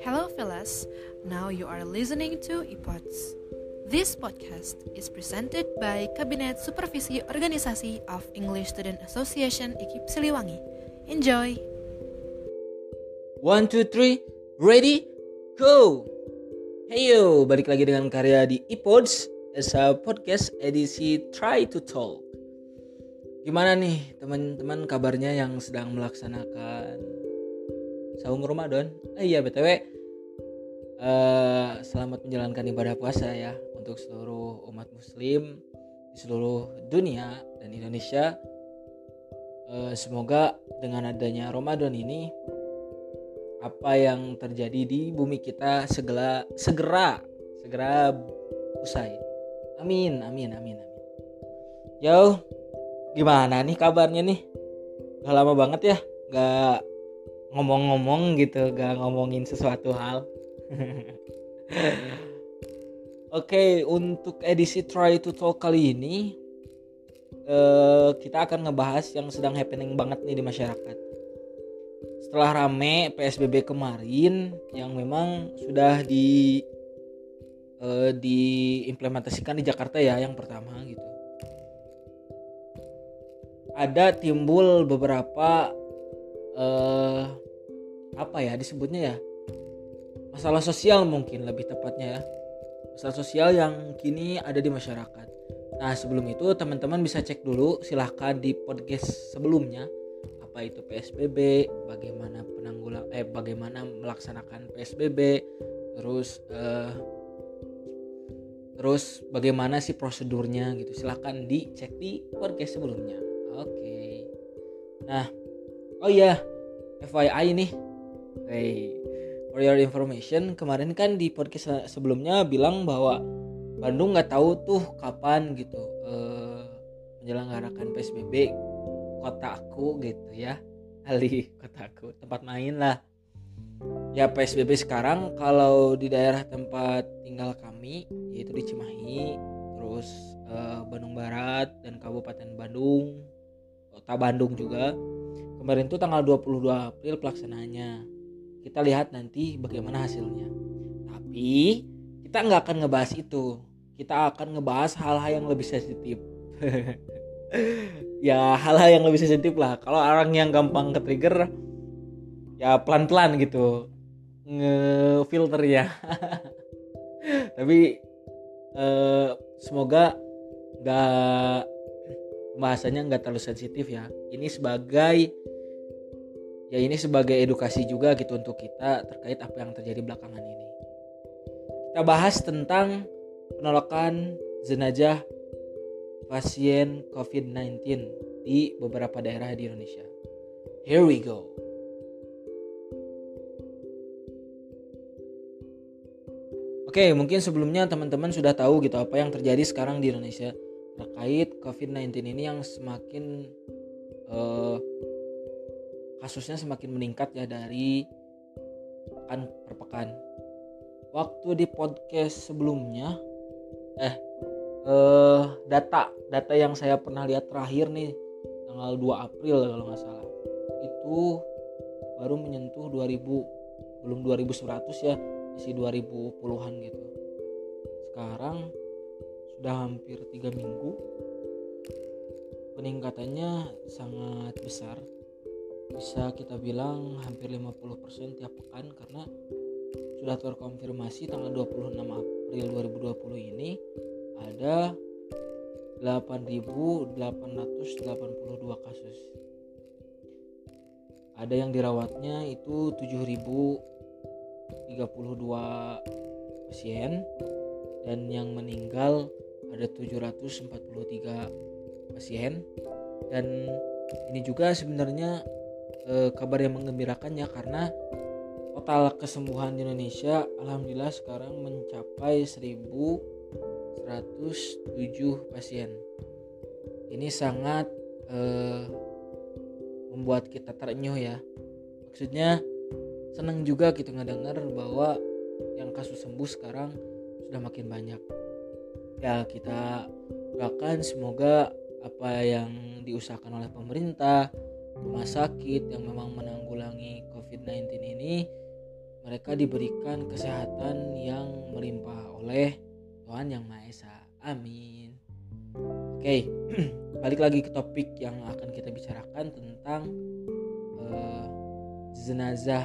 Hello, fellas. Now you are listening to ePods. This podcast is presented by Kabinet Supervisi Organisasi of English Student Association IKIP Siliwangi. Enjoy! One, two, three, ready, go! Heyo, balik lagi dengan karya di ePods as a podcast edisi Try to Talk. Gimana nih teman-teman kabarnya yang sedang melaksanakan saum Ramadan? Eh iya btw, eh, selamat menjalankan ibadah puasa ya untuk seluruh umat Muslim di seluruh dunia dan Indonesia. Eh, semoga dengan adanya Ramadan ini apa yang terjadi di bumi kita segera segera segera usai. Amin, amin, amin, amin. Yo, gimana nih kabarnya nih? Gak lama banget ya, gak ngomong-ngomong gitu, gak ngomongin sesuatu hal. Oke, untuk edisi Try to Talk kali ini, uh, kita akan ngebahas yang sedang happening banget nih di masyarakat. Setelah rame PSBB kemarin, yang memang sudah di uh, diimplementasikan di Jakarta ya, yang pertama gitu. Ada timbul beberapa uh, apa ya disebutnya ya masalah sosial mungkin lebih tepatnya ya masalah sosial yang kini ada di masyarakat. Nah sebelum itu teman-teman bisa cek dulu silahkan di podcast sebelumnya apa itu PSBB, bagaimana penanggulang eh bagaimana melaksanakan PSBB, terus eh, terus bagaimana sih prosedurnya gitu. Silahkan dicek di podcast sebelumnya. Nah, oh iya, FYI nih. Hey, for your information kemarin kan di podcast sebelumnya bilang bahwa Bandung nggak tahu tuh kapan gitu eh, menyelenggarakan PSBB kotaku gitu ya. Ali kotaku tempat main lah. Ya PSBB sekarang kalau di daerah tempat tinggal kami yaitu di Cimahi terus eh, Bandung Barat dan Kabupaten Bandung kota Bandung juga. Kemarin tuh tanggal 22 April pelaksanaannya. Kita lihat nanti bagaimana hasilnya. Tapi kita nggak akan ngebahas itu. Kita akan ngebahas hal-hal yang lebih sensitif. Ya hal-hal yang lebih sensitif lah. Kalau orang yang gampang ke trigger ya pelan-pelan gitu. Ngefilter ya tapi eh, semoga nggak bahasanya nggak terlalu sensitif ya ini sebagai ya ini sebagai edukasi juga gitu untuk kita terkait apa yang terjadi belakangan ini. Kita bahas tentang penolakan jenazah pasien COVID-19 di beberapa daerah di Indonesia. Here we go. Oke, mungkin sebelumnya teman-teman sudah tahu gitu apa yang terjadi sekarang di Indonesia terkait COVID-19 ini yang semakin uh, kasusnya semakin meningkat ya dari pekan per pekan. Waktu di podcast sebelumnya eh eh data data yang saya pernah lihat terakhir nih tanggal 2 April kalau nggak salah itu baru menyentuh 2000 belum 2100 ya masih 2010-an gitu sekarang sudah hampir tiga minggu peningkatannya sangat besar bisa kita bilang hampir 50% tiap pekan karena sudah terkonfirmasi tanggal 26 April 2020 ini ada 8.882 kasus. Ada yang dirawatnya itu 7.032 pasien dan yang meninggal ada 743 pasien dan ini juga sebenarnya e, kabar yang mengembirakan ya karena total kesembuhan di Indonesia alhamdulillah sekarang mencapai 1107 pasien. Ini sangat e, membuat kita terenyuh ya. Maksudnya senang juga gitu ngedengar bahwa yang kasus sembuh sekarang sudah makin banyak. Ya kita doakan semoga apa yang diusahakan oleh pemerintah rumah sakit yang memang menanggulangi COVID-19 ini mereka diberikan kesehatan yang melimpah oleh Tuhan Yang Maha Esa. Amin. Oke, balik lagi ke topik yang akan kita bicarakan tentang uh, jenazah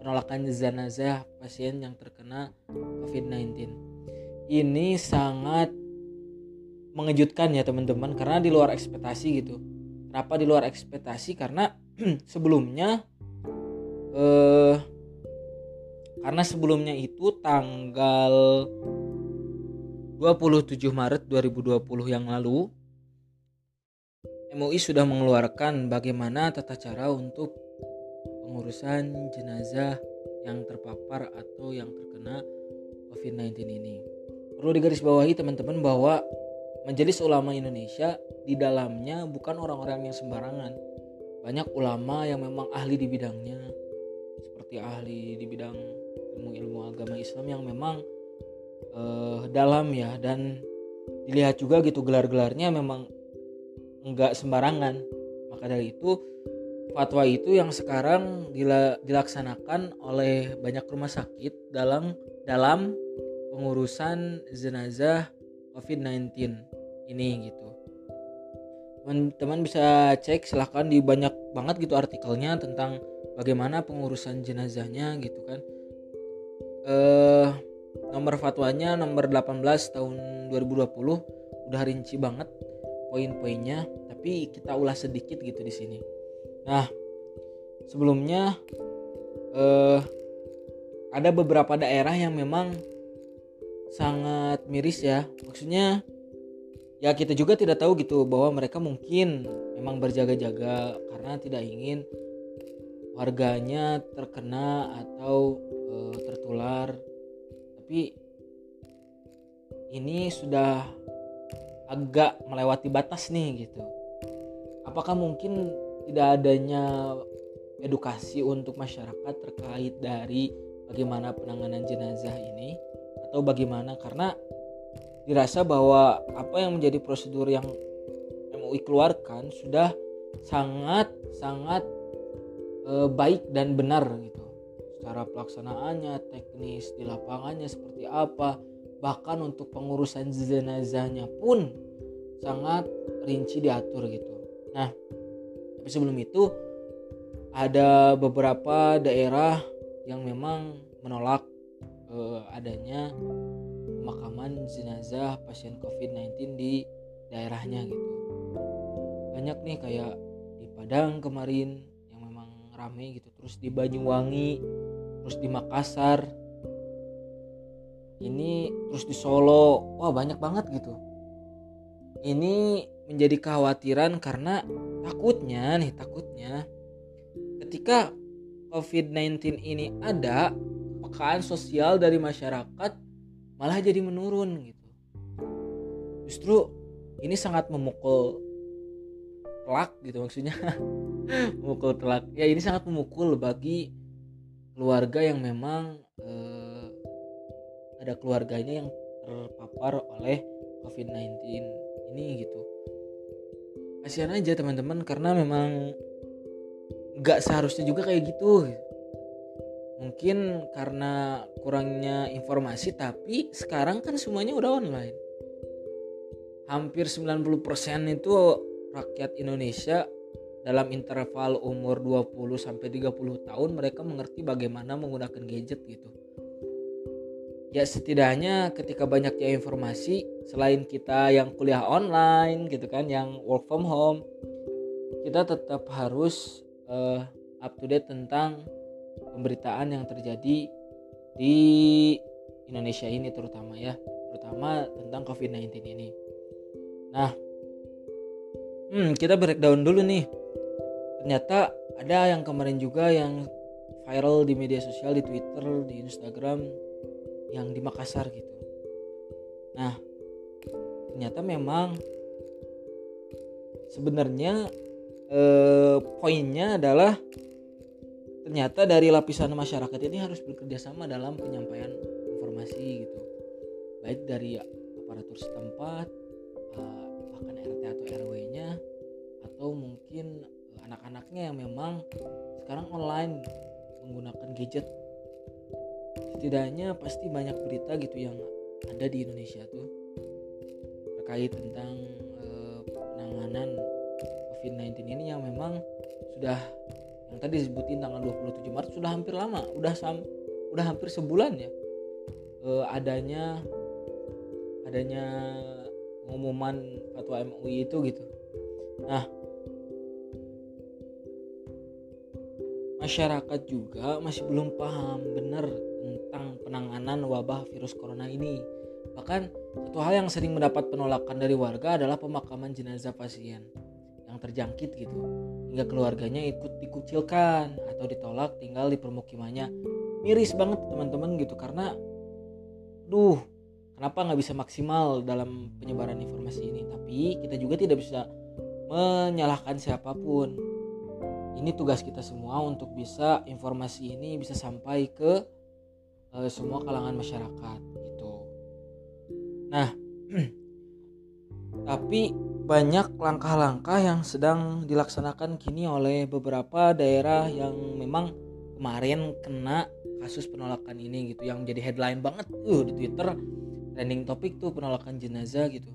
penolakan jenazah pasien yang terkena COVID-19. Ini sangat mengejutkan ya teman-teman karena di luar ekspektasi gitu. Kenapa di luar ekspektasi? Karena sebelumnya eh karena sebelumnya itu tanggal 27 Maret 2020 yang lalu MUI sudah mengeluarkan bagaimana tata cara untuk pengurusan jenazah yang terpapar atau yang terkena COVID-19 ini. Perlu digarisbawahi teman-teman bahwa Majelis Ulama Indonesia di dalamnya bukan orang-orang yang sembarangan. Banyak ulama yang memang ahli di bidangnya, seperti ahli di bidang ilmu-ilmu agama Islam yang memang uh, dalam ya dan dilihat juga gitu gelar-gelarnya memang enggak sembarangan. Maka dari itu fatwa itu yang sekarang dilaksanakan oleh banyak rumah sakit dalam dalam pengurusan jenazah COVID-19 ini gitu. Teman-teman bisa cek silahkan di banyak banget gitu artikelnya tentang bagaimana pengurusan jenazahnya gitu kan. Eh nomor fatwanya nomor 18 tahun 2020 udah rinci banget poin-poinnya tapi kita ulas sedikit gitu di sini. Nah sebelumnya eh ada beberapa daerah yang memang sangat miris ya. Maksudnya ya kita juga tidak tahu gitu bahwa mereka mungkin memang berjaga-jaga karena tidak ingin warganya terkena atau e, tertular. Tapi ini sudah agak melewati batas nih gitu. Apakah mungkin tidak adanya edukasi untuk masyarakat terkait dari bagaimana penanganan jenazah ini atau bagaimana karena dirasa bahwa apa yang menjadi prosedur yang MUI keluarkan sudah sangat sangat e, baik dan benar gitu. Secara pelaksanaannya teknis di lapangannya seperti apa bahkan untuk pengurusan jenazahnya pun sangat rinci diatur gitu. Nah tapi sebelum itu ada beberapa daerah yang memang menolak e, adanya pemakaman jenazah pasien COVID-19 di daerahnya gitu. Banyak nih kayak di Padang kemarin yang memang rame gitu, terus di Banyuwangi, terus di Makassar, ini terus di Solo, wah banyak banget gitu. Ini menjadi kekhawatiran karena takutnya nih takutnya ketika COVID-19 ini ada pekaan sosial dari masyarakat malah jadi menurun gitu. Justru ini sangat memukul telak gitu maksudnya. Memukul telak. Ya ini sangat memukul bagi keluarga yang memang eh, ada keluarganya yang terpapar oleh COVID-19 ini gitu. Kasihan aja teman-teman karena memang nggak seharusnya juga kayak gitu, gitu mungkin karena kurangnya informasi tapi sekarang kan semuanya udah online hampir 90% itu rakyat Indonesia dalam interval umur 20 sampai 30 tahun mereka mengerti bagaimana menggunakan gadget gitu. Ya setidaknya ketika banyaknya informasi selain kita yang kuliah online gitu kan yang work from home kita tetap harus uh, up to date tentang pemberitaan yang terjadi di Indonesia ini terutama ya terutama tentang COVID-19 ini. Nah hmm, kita breakdown dulu nih. Ternyata ada yang kemarin juga yang viral di media sosial di Twitter di Instagram yang di Makassar gitu. Nah ternyata memang sebenarnya eh, poinnya adalah ternyata dari lapisan masyarakat ini harus bekerja sama dalam penyampaian informasi gitu. Baik dari aparatur setempat uh, bahkan RT atau RW-nya atau mungkin eh, anak-anaknya yang memang sekarang online menggunakan gadget. Setidaknya pasti banyak berita gitu yang ada di Indonesia tuh terkait tentang uh, penanganan COVID-19 ini yang memang sudah yang tadi disebutin tanggal 27 Maret sudah hampir lama, udah sam udah hampir sebulan ya uh, adanya adanya pengumuman fatwa MUI itu gitu. Nah, masyarakat juga masih belum paham benar tentang penanganan wabah virus corona ini. Bahkan satu hal yang sering mendapat penolakan dari warga adalah pemakaman jenazah pasien yang terjangkit gitu. Hingga keluarganya ikut dikucilkan atau ditolak tinggal di permukimannya. Miris banget teman-teman gitu karena duh kenapa nggak bisa maksimal dalam penyebaran informasi ini tapi kita juga tidak bisa menyalahkan siapa pun ini tugas kita semua untuk bisa informasi ini bisa sampai ke uh, semua kalangan masyarakat gitu. Nah, tapi banyak langkah-langkah yang sedang dilaksanakan kini oleh beberapa daerah yang memang kemarin kena kasus penolakan ini gitu yang jadi headline banget uh di Twitter trending topik tuh penolakan jenazah gitu.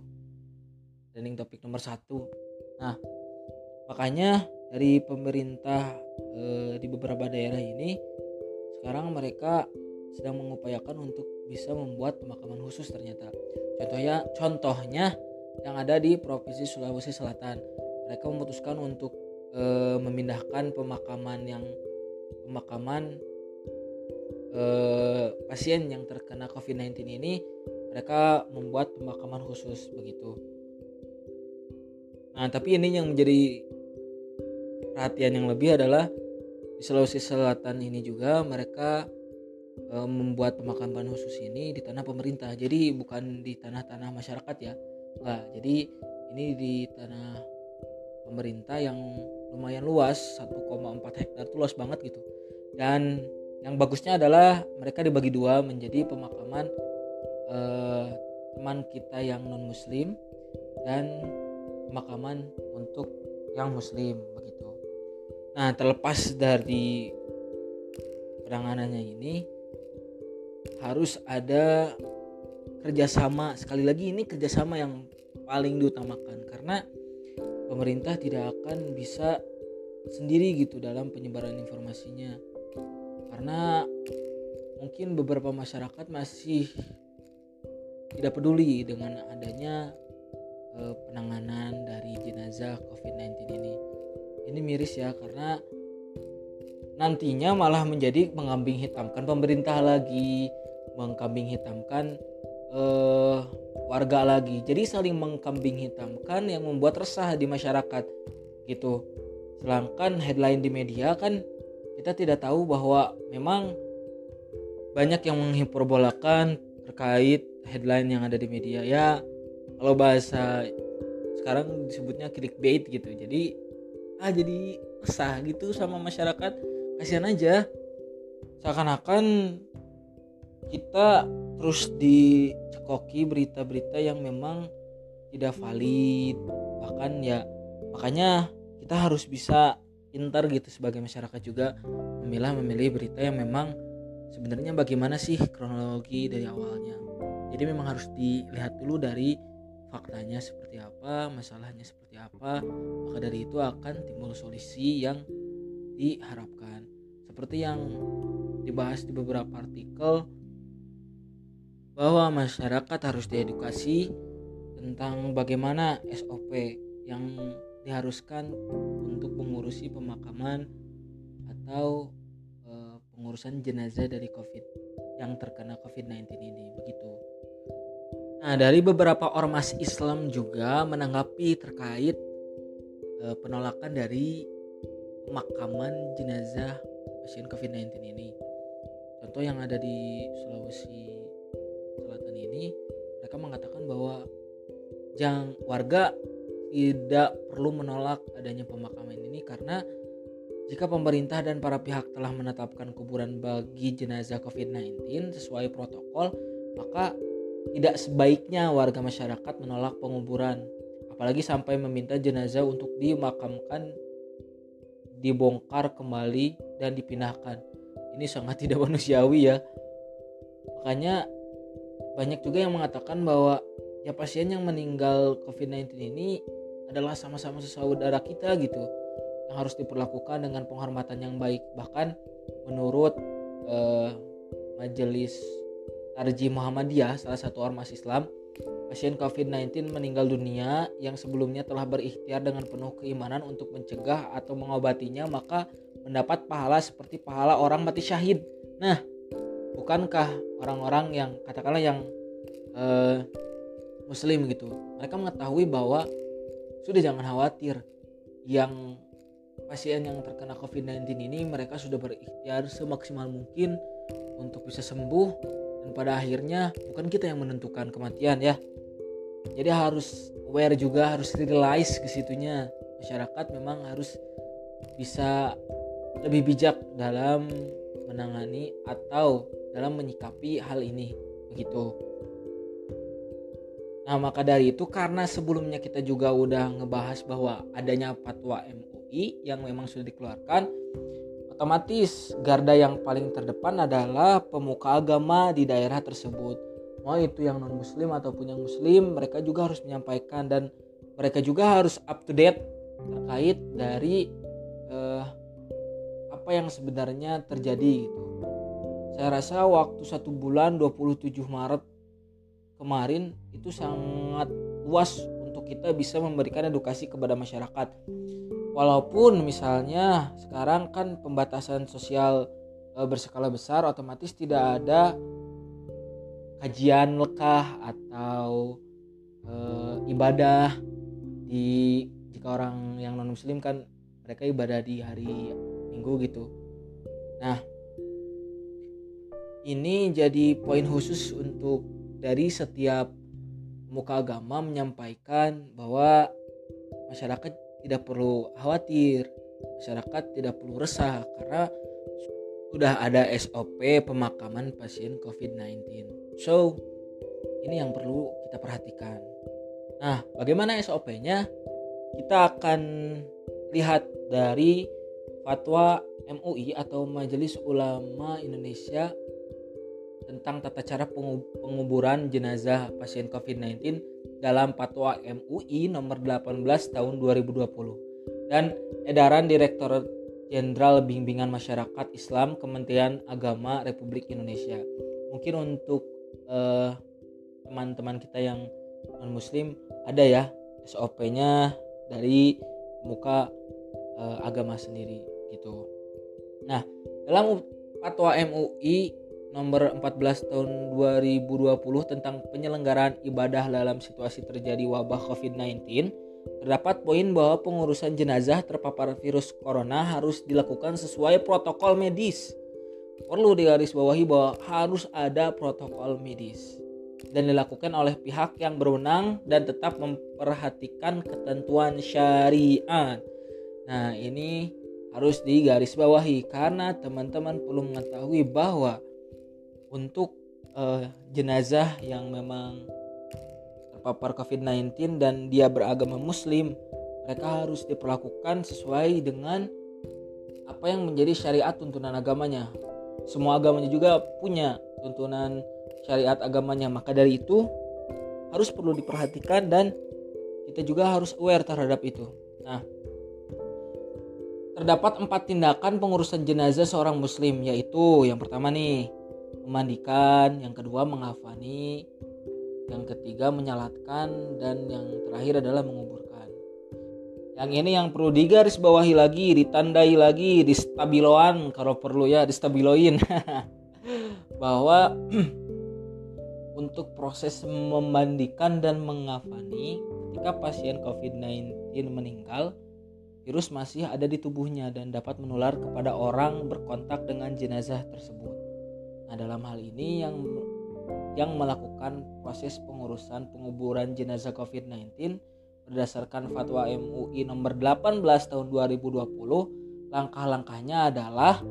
Trending topik nomor satu. Nah makanya dari pemerintah e, di beberapa daerah ini sekarang mereka sedang mengupayakan untuk bisa membuat pemakaman khusus ternyata. Contohnya contohnya yang ada di provinsi Sulawesi Selatan mereka memutuskan untuk e, memindahkan pemakaman yang pemakaman e, pasien yang terkena COVID-19 ini mereka membuat pemakaman khusus begitu nah tapi ini yang menjadi perhatian yang lebih adalah di Sulawesi Selatan ini juga mereka e, membuat pemakaman khusus ini di tanah pemerintah. Jadi bukan di tanah-tanah masyarakat ya. Enggak. Jadi ini di tanah pemerintah yang lumayan luas 1,4 hektar itu luas banget gitu. Dan yang bagusnya adalah mereka dibagi dua menjadi pemakaman e, teman kita yang non muslim dan pemakaman untuk yang muslim begitu. Nah, terlepas dari penanganannya ini harus ada kerjasama. Sekali lagi ini kerjasama yang paling diutamakan. Karena pemerintah tidak akan bisa sendiri gitu dalam penyebaran informasinya. Karena mungkin beberapa masyarakat masih tidak peduli dengan adanya eh, penanganan dari jenazah COVID-19 ini. Ini miris ya karena nantinya malah menjadi mengambing hitamkan pemerintah lagi. Mengkambing hitamkan uh, warga lagi. Jadi saling mengkambing hitamkan yang membuat resah di masyarakat gitu. Sedangkan headline di media kan kita tidak tahu bahwa memang banyak yang menghiperbolakan terkait headline yang ada di media. Ya kalau bahasa sekarang disebutnya clickbait gitu. Jadi ah jadi resah gitu sama masyarakat. Kasihan aja. Seakan-akan kita terus dicekoki berita-berita yang memang tidak valid bahkan ya makanya kita harus bisa pintar gitu sebagai masyarakat juga memilah memilih berita yang memang sebenarnya bagaimana sih kronologi dari awalnya jadi memang harus dilihat dulu dari faktanya seperti apa, masalahnya seperti apa, maka dari itu akan timbul solusi yang diharapkan. Seperti yang dibahas di beberapa artikel bahwa masyarakat harus diedukasi tentang bagaimana SOP yang diharuskan untuk mengurusi pemakaman atau e, pengurusan jenazah dari COVID yang terkena COVID-19 ini begitu. Nah, dari beberapa ormas Islam juga menanggapi terkait e, penolakan dari pemakaman jenazah pasien COVID-19 ini. Contoh yang ada di Sulawesi ini, mereka mengatakan bahwa jang warga tidak perlu menolak adanya pemakaman ini karena jika pemerintah dan para pihak telah menetapkan kuburan bagi jenazah COVID-19 sesuai protokol, maka tidak sebaiknya warga masyarakat menolak penguburan apalagi sampai meminta jenazah untuk dimakamkan dibongkar kembali dan dipindahkan. Ini sangat tidak manusiawi ya. Makanya banyak juga yang mengatakan bahwa ya pasien yang meninggal COVID-19 ini adalah sama-sama saudara kita gitu yang harus diperlakukan dengan penghormatan yang baik. Bahkan menurut eh, majelis Tarji Muhammadiyah salah satu ormas Islam pasien COVID-19 meninggal dunia yang sebelumnya telah berikhtiar dengan penuh keimanan untuk mencegah atau mengobatinya maka mendapat pahala seperti pahala orang mati syahid. Nah bukankah orang-orang yang katakanlah yang eh, muslim gitu mereka mengetahui bahwa sudah jangan khawatir yang pasien yang terkena COVID-19 ini mereka sudah berikhtiar semaksimal mungkin untuk bisa sembuh dan pada akhirnya bukan kita yang menentukan kematian ya. Jadi harus aware juga harus realize ke situnya. Masyarakat memang harus bisa lebih bijak dalam menangani atau dalam menyikapi hal ini begitu Nah, maka dari itu karena sebelumnya kita juga udah ngebahas bahwa adanya fatwa MUI yang memang sudah dikeluarkan, otomatis garda yang paling terdepan adalah pemuka agama di daerah tersebut. Mau itu yang non muslim ataupun yang muslim, mereka juga harus menyampaikan dan mereka juga harus up to date terkait dari eh, apa yang sebenarnya terjadi gitu. Saya rasa waktu satu bulan 27 Maret kemarin itu sangat luas untuk kita bisa memberikan edukasi kepada masyarakat. Walaupun misalnya sekarang kan pembatasan sosial e, berskala besar otomatis tidak ada kajian lekah atau e, ibadah di jika orang yang non muslim kan mereka ibadah di hari minggu gitu. Nah, ini jadi poin khusus untuk dari setiap muka agama menyampaikan bahwa masyarakat tidak perlu khawatir, masyarakat tidak perlu resah karena sudah ada SOP pemakaman pasien COVID-19. So, ini yang perlu kita perhatikan. Nah, bagaimana SOP-nya? Kita akan lihat dari fatwa MUI atau Majelis Ulama Indonesia tentang tata cara penguburan jenazah pasien COVID-19 dalam Fatwa MUI nomor 18 tahun 2020 dan edaran Direktur Jenderal Bimbingan Masyarakat Islam Kementerian Agama Republik Indonesia. Mungkin untuk eh, teman-teman kita yang non muslim ada ya SOP-nya dari muka uh, agama sendiri gitu. Nah, dalam fatwa MUI nomor 14 tahun 2020 tentang penyelenggaraan ibadah dalam situasi terjadi wabah COVID-19 terdapat poin bahwa pengurusan jenazah terpapar virus corona harus dilakukan sesuai protokol medis. Perlu digarisbawahi bahwa harus ada protokol medis dan dilakukan oleh pihak yang berwenang dan tetap memperhatikan ketentuan syariat. Nah, ini harus digarisbawahi karena teman-teman perlu mengetahui bahwa untuk uh, jenazah yang memang terpapar COVID-19 dan dia beragama muslim mereka harus diperlakukan sesuai dengan apa yang menjadi syariat tuntunan agamanya. Semua agamanya juga punya tuntunan syariat agamanya maka dari itu harus perlu diperhatikan dan kita juga harus aware terhadap itu. Nah terdapat empat tindakan pengurusan jenazah seorang muslim yaitu yang pertama nih memandikan, yang kedua mengafani, yang ketiga menyalatkan, dan yang terakhir adalah menguburkan. Yang ini yang perlu digaris bawahi lagi, ditandai lagi, distabiloan kalau perlu ya, distabiloin. Bahwa untuk proses memandikan dan mengafani ketika pasien COVID-19 meninggal, virus masih ada di tubuhnya dan dapat menular kepada orang berkontak dengan jenazah tersebut. Nah, dalam hal ini yang yang melakukan proses pengurusan penguburan jenazah COVID-19 berdasarkan fatwa MUI nomor 18 tahun 2020, langkah-langkahnya adalah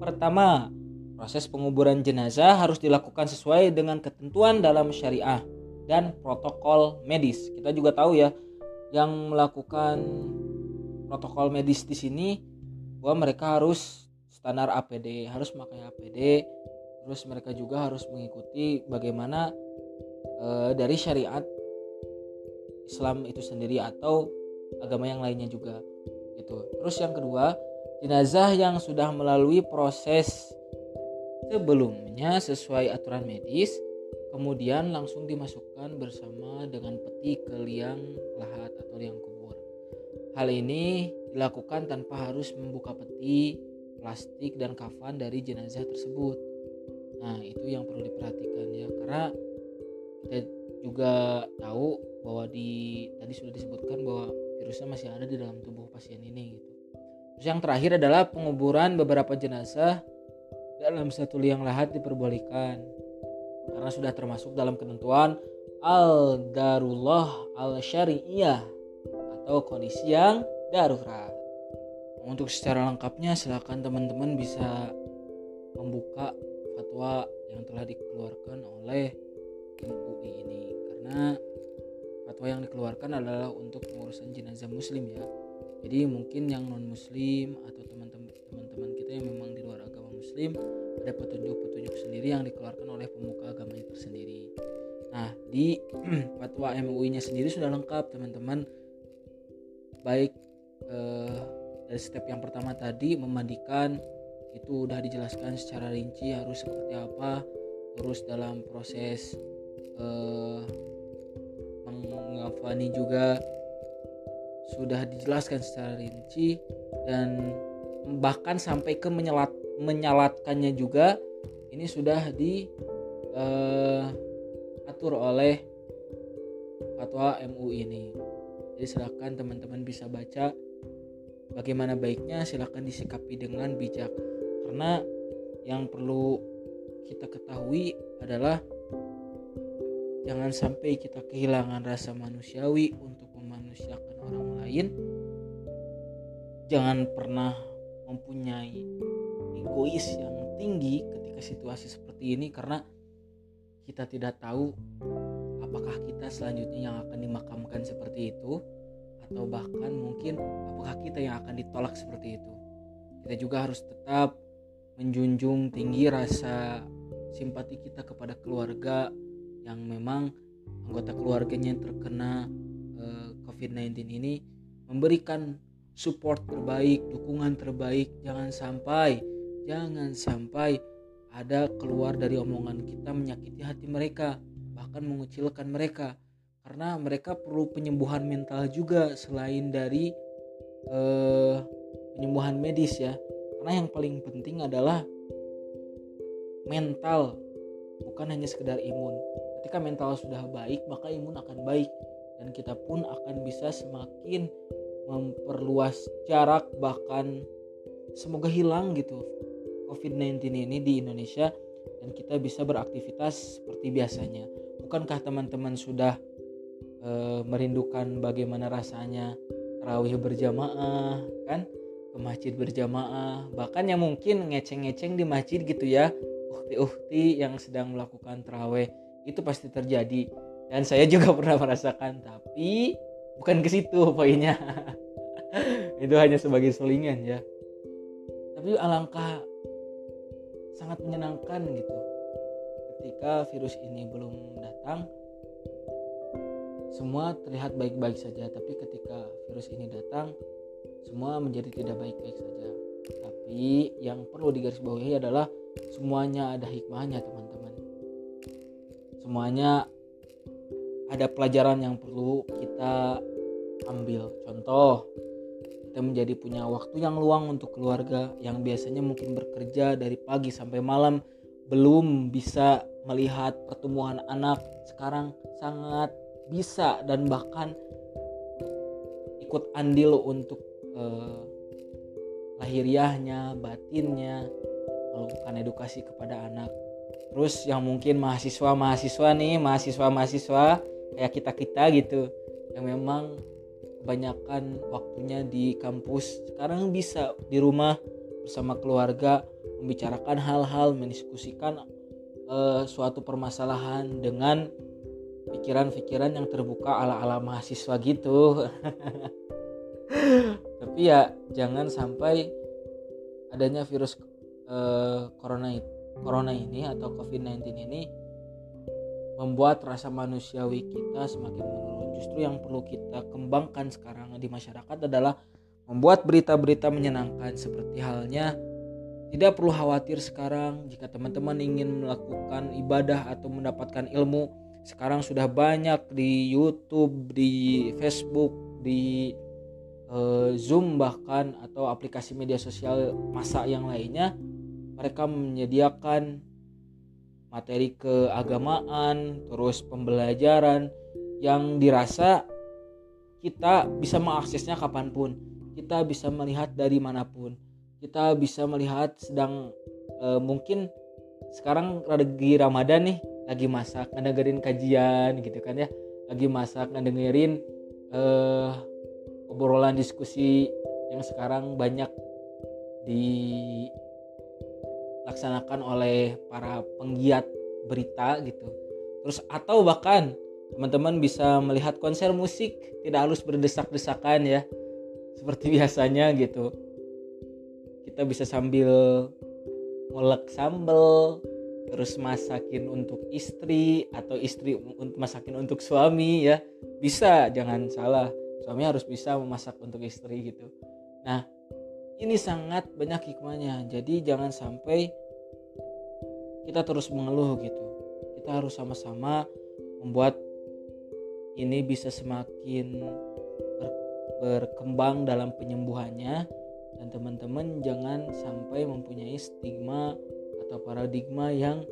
pertama, proses penguburan jenazah harus dilakukan sesuai dengan ketentuan dalam syariah dan protokol medis. Kita juga tahu ya, yang melakukan protokol medis di sini bahwa mereka harus standar APD harus memakai APD terus mereka juga harus mengikuti bagaimana e, dari syariat Islam itu sendiri atau agama yang lainnya juga gitu. Terus yang kedua jenazah yang sudah melalui proses sebelumnya sesuai aturan medis kemudian langsung dimasukkan bersama dengan peti ke liang lahat atau liang kubur. Hal ini dilakukan tanpa harus membuka peti plastik dan kafan dari jenazah tersebut nah itu yang perlu diperhatikan ya karena kita juga tahu bahwa di tadi sudah disebutkan bahwa virusnya masih ada di dalam tubuh pasien ini gitu. Terus yang terakhir adalah penguburan beberapa jenazah dalam satu liang lahat diperbolehkan karena sudah termasuk dalam ketentuan al darullah al syariah atau kondisi yang darurat. Untuk secara lengkapnya silakan teman-teman bisa membuka fatwa yang telah dikeluarkan oleh MUI ini. Karena fatwa yang dikeluarkan adalah untuk pengurusan jenazah muslim ya. Jadi mungkin yang non muslim atau teman-teman kita yang memang di luar agama muslim ada petunjuk-petunjuk sendiri yang dikeluarkan oleh pemuka agamanya tersendiri nah di fatwa MUI nya sendiri sudah lengkap teman-teman. Baik eh, dari step yang pertama tadi memandikan itu udah dijelaskan secara rinci harus seperti apa terus dalam proses eh, Fani juga sudah dijelaskan secara rinci dan bahkan sampai ke menyelat menyalatkannya juga ini sudah diatur uh, oleh fatwa MUI ini. Jadi silakan teman-teman bisa baca bagaimana baiknya silakan disikapi dengan bijak karena yang perlu kita ketahui adalah Jangan sampai kita kehilangan rasa manusiawi untuk memanusiakan orang lain. Jangan pernah mempunyai egois yang tinggi ketika situasi seperti ini karena kita tidak tahu apakah kita selanjutnya yang akan dimakamkan seperti itu atau bahkan mungkin apakah kita yang akan ditolak seperti itu. Kita juga harus tetap menjunjung tinggi rasa simpati kita kepada keluarga yang memang anggota keluarganya yang terkena eh, COVID-19 ini memberikan support terbaik, dukungan terbaik. Jangan sampai, jangan sampai ada keluar dari omongan kita menyakiti hati mereka, bahkan mengucilkan mereka. Karena mereka perlu penyembuhan mental juga selain dari uh, penyembuhan medis ya. Karena yang paling penting adalah mental, bukan hanya sekedar imun ketika mental sudah baik maka imun akan baik dan kita pun akan bisa semakin memperluas jarak bahkan semoga hilang gitu COVID-19 ini di Indonesia dan kita bisa beraktivitas seperti biasanya. Bukankah teman-teman sudah e, merindukan bagaimana rasanya tarawih berjamaah kan? Ke masjid berjamaah. Bahkan yang mungkin ngeceng-ngeceng di masjid gitu ya. Uhti-uhti yang sedang melakukan tarawih itu pasti terjadi. Dan saya juga pernah merasakan. Tapi bukan ke situ poinnya. Itu hanya sebagai selingan ya. Tapi alangkah sangat menyenangkan gitu. Ketika virus ini belum datang semua terlihat baik-baik saja tapi ketika virus ini datang semua menjadi tidak baik-baik saja. Tapi yang perlu digarisbawahi adalah semuanya ada hikmahnya teman-teman. Semuanya ada pelajaran yang perlu kita ambil. Contoh kita menjadi punya waktu yang luang untuk keluarga yang biasanya mungkin bekerja dari pagi sampai malam belum bisa melihat pertumbuhan anak. Sekarang sangat bisa dan bahkan ikut andil untuk eh, lahiriahnya batinnya melakukan edukasi kepada anak. Terus yang mungkin mahasiswa mahasiswa nih mahasiswa mahasiswa kayak kita kita gitu yang memang kebanyakan waktunya di kampus sekarang bisa di rumah bersama keluarga membicarakan hal-hal mendiskusikan uh, suatu permasalahan dengan pikiran-pikiran yang terbuka ala-ala mahasiswa gitu tapi ya jangan sampai adanya virus uh, corona corona ini atau covid-19 ini membuat rasa manusiawi kita semakin menurun justru yang perlu kita kembangkan sekarang di masyarakat adalah membuat berita-berita menyenangkan seperti halnya tidak perlu khawatir sekarang jika teman-teman ingin melakukan ibadah atau mendapatkan ilmu. Sekarang sudah banyak di YouTube, di Facebook, di uh, Zoom bahkan atau aplikasi media sosial masa yang lainnya. Mereka menyediakan materi keagamaan, terus pembelajaran yang dirasa kita bisa mengaksesnya kapan pun. Kita bisa melihat dari mana pun kita bisa melihat sedang uh, mungkin sekarang lagi Ramadan nih lagi masak ngedengerin kajian gitu kan ya. Lagi masak ngedengerin uh, obrolan diskusi yang sekarang banyak dilaksanakan oleh para penggiat berita gitu. Terus atau bahkan teman-teman bisa melihat konser musik tidak harus berdesak-desakan ya seperti biasanya gitu. Kita bisa sambil ngulek sambel terus masakin untuk istri atau istri untuk masakin untuk suami ya. Bisa jangan salah. Suami harus bisa memasak untuk istri gitu. Nah ini sangat banyak hikmahnya. Jadi jangan sampai kita terus mengeluh gitu. Kita harus sama-sama membuat ini bisa semakin ber, berkembang dalam penyembuhannya. Dan teman-teman jangan sampai mempunyai stigma atau paradigma yang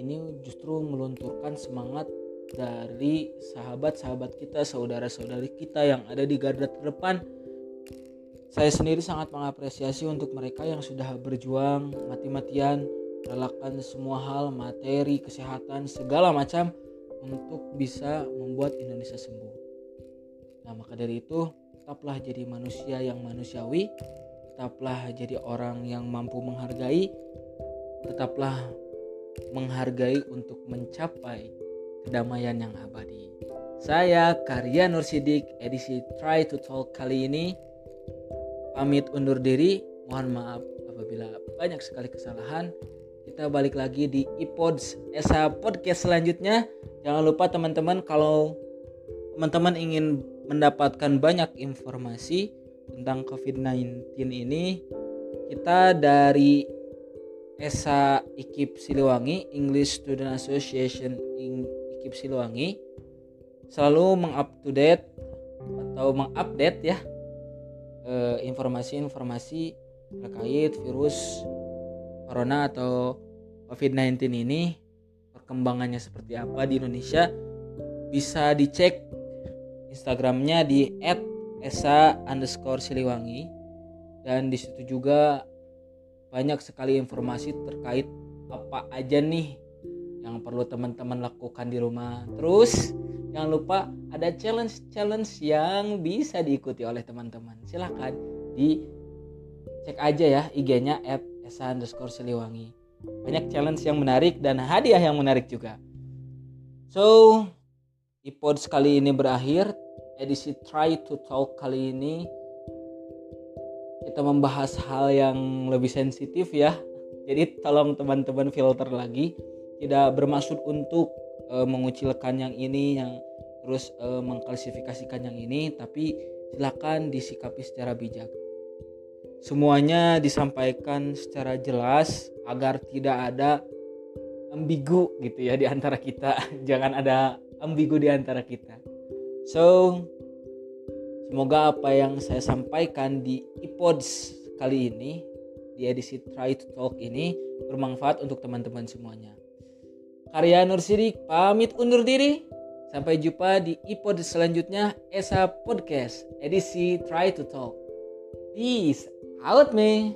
ini justru melunturkan semangat dari sahabat-sahabat kita, saudara-saudari kita yang ada di garda terdepan. Saya sendiri sangat mengapresiasi untuk mereka yang sudah berjuang mati-matian, relakan semua hal, materi, kesehatan, segala macam untuk bisa membuat Indonesia sembuh. Nah, maka dari itu, tetaplah jadi manusia yang manusiawi, tetaplah jadi orang yang mampu menghargai, tetaplah menghargai untuk mencapai kedamaian yang abadi. Saya Karya Nur Sidik, edisi Try to Talk kali ini pamit undur diri. Mohon maaf apabila banyak sekali kesalahan. Kita balik lagi di iPods Esa Podcast selanjutnya. Jangan lupa teman-teman kalau teman-teman ingin mendapatkan banyak informasi tentang COVID-19 ini kita dari ESA IKIP Siliwangi English Student Association IKIP Siliwangi selalu mengupdate atau mengupdate ya eh, informasi-informasi terkait virus corona atau COVID-19 ini. Perkembangannya seperti apa di Indonesia bisa dicek Instagramnya di Esa underscore Siliwangi. Dan di situ juga banyak sekali informasi terkait apa aja nih yang perlu teman-teman lakukan di rumah. Terus jangan lupa ada challenge-challenge yang bisa diikuti oleh teman-teman. Silahkan di cek aja ya IG-nya at underscore Siliwangi. Banyak challenge yang menarik dan hadiah yang menarik juga. So, ipod sekali ini berakhir edisi Try to Talk kali ini kita membahas hal yang lebih sensitif ya. Jadi tolong teman-teman filter lagi, tidak bermaksud untuk e, mengucilkan yang ini, yang terus e, mengklasifikasikan yang ini, tapi silakan disikapi secara bijak. Semuanya disampaikan secara jelas agar tidak ada ambigu gitu ya di antara kita. Jangan ada ambigu di antara kita. So, semoga apa yang saya sampaikan di iPods kali ini, di edisi Try to Talk ini bermanfaat untuk teman-teman semuanya. Karya Nur Sidik pamit undur diri. Sampai jumpa di iPod selanjutnya Esa Podcast edisi Try to Talk. Peace out me.